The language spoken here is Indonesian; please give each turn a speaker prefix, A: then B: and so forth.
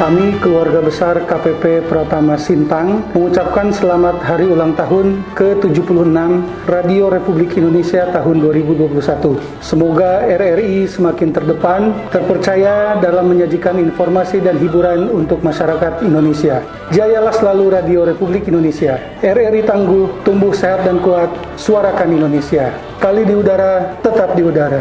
A: Kami keluarga besar KPP Pratama Sintang mengucapkan selamat hari ulang tahun ke-76 Radio Republik Indonesia tahun 2021. Semoga RRI semakin terdepan, terpercaya dalam menyajikan informasi dan hiburan untuk masyarakat Indonesia. Jayalah selalu Radio Republik Indonesia. RRI tangguh, tumbuh sehat dan kuat, suarakan Indonesia. Kali di udara, tetap di udara.